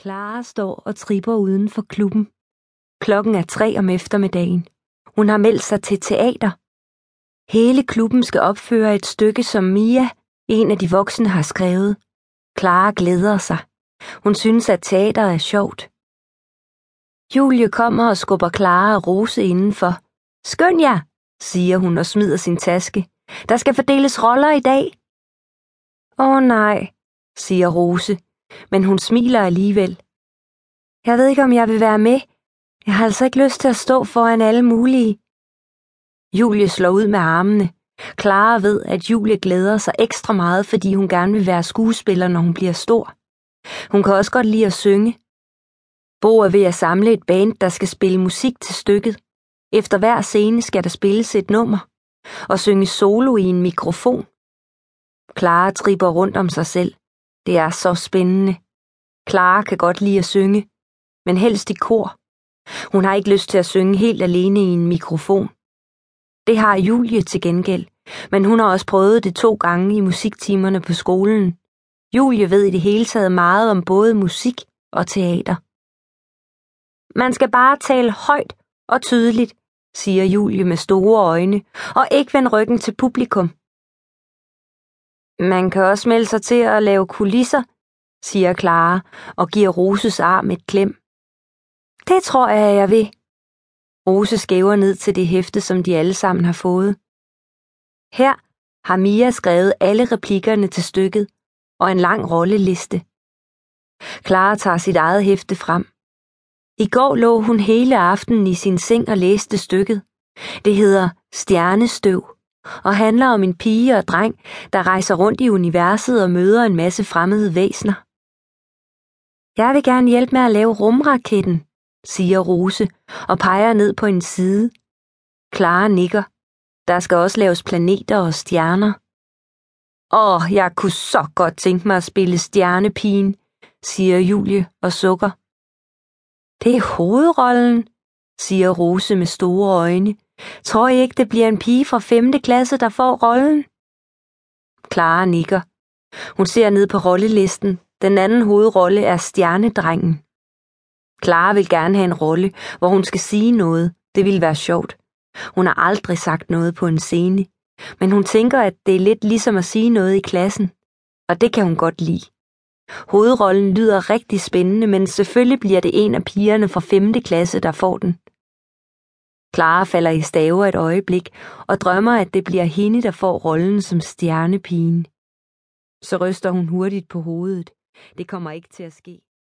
Clara står og tripper uden for klubben. Klokken er tre om eftermiddagen. Hun har meldt sig til teater. Hele klubben skal opføre et stykke, som Mia, en af de voksne, har skrevet. Clara glæder sig. Hun synes, at teater er sjovt. Julie kommer og skubber Clara og Rose indenfor. Skøn jer, siger hun og smider sin taske. Der skal fordeles roller i dag. Åh oh, nej, siger Rose, men hun smiler alligevel. Jeg ved ikke, om jeg vil være med. Jeg har altså ikke lyst til at stå foran alle mulige. Julie slår ud med armene. Clara ved, at Julie glæder sig ekstra meget, fordi hun gerne vil være skuespiller, når hun bliver stor. Hun kan også godt lide at synge. Bo er ved at samle et band, der skal spille musik til stykket. Efter hver scene skal der spilles et nummer og synge solo i en mikrofon. Clara tripper rundt om sig selv. Det er så spændende. Clara kan godt lide at synge, men helst i kor. Hun har ikke lyst til at synge helt alene i en mikrofon. Det har Julie til gengæld, men hun har også prøvet det to gange i musiktimerne på skolen. Julie ved i det hele taget meget om både musik og teater. Man skal bare tale højt og tydeligt, siger Julie med store øjne, og ikke vende ryggen til publikum. Man kan også melde sig til at lave kulisser, siger Clara og giver Roses arm et klem. Det tror jeg, jeg vil. Rose skæver ned til det hæfte, som de alle sammen har fået. Her har Mia skrevet alle replikkerne til stykket og en lang rolleliste. Clara tager sit eget hæfte frem. I går lå hun hele aftenen i sin seng og læste stykket. Det hedder Stjernestøv og handler om en pige og dreng, der rejser rundt i universet og møder en masse fremmede væsner. Jeg vil gerne hjælpe med at lave rumraketten, siger Rose og peger ned på en side. Clara nikker. Der skal også laves planeter og stjerner. Åh, jeg kunne så godt tænke mig at spille stjernepigen, siger Julie og sukker. Det er hovedrollen, siger Rose med store øjne. Tror I ikke, det bliver en pige fra 5. klasse, der får rollen? Clara nikker. Hun ser ned på rollelisten. Den anden hovedrolle er stjernedrengen. Clara vil gerne have en rolle, hvor hun skal sige noget. Det ville være sjovt. Hun har aldrig sagt noget på en scene, men hun tænker, at det er lidt ligesom at sige noget i klassen, og det kan hun godt lide. Hovedrollen lyder rigtig spændende, men selvfølgelig bliver det en af pigerne fra 5. klasse, der får den. Clara falder i stave et øjeblik og drømmer, at det bliver hende, der får rollen som stjernepigen. Så ryster hun hurtigt på hovedet. Det kommer ikke til at ske.